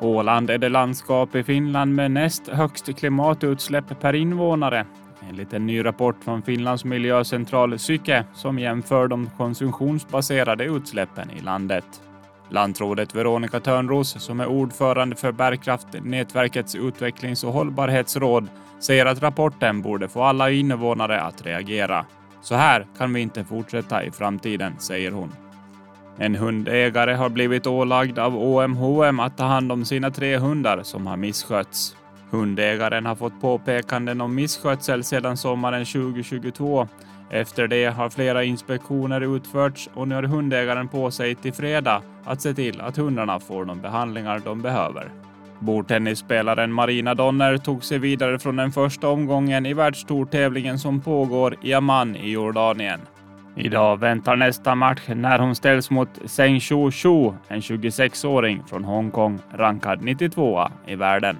Åland är det landskap i Finland med näst högst klimatutsläpp per invånare. Enligt en ny rapport från Finlands miljöcentral Syke som jämför de konsumtionsbaserade utsläppen i landet. Lantrådet Veronica Törnros, som är ordförande för Bärkraftnätverkets utvecklings och hållbarhetsråd, säger att rapporten borde få alla invånare att reagera. Så här kan vi inte fortsätta i framtiden, säger hon. En hundägare har blivit ålagd av OMHM att ta hand om sina tre hundar som har misskötts. Hundägaren har fått påpekanden om misskötsel sedan sommaren 2022. Efter det har flera inspektioner utförts och nu har hundägaren på sig till fredag att se till att hundarna får de behandlingar de behöver. Bordtennisspelaren Marina Donner tog sig vidare från den första omgången i världstourtävlingen som pågår i Amman i Jordanien. Idag väntar nästa match när hon ställs mot Zheng Shu Shu, en 26-åring från Hongkong, rankad 92 i världen.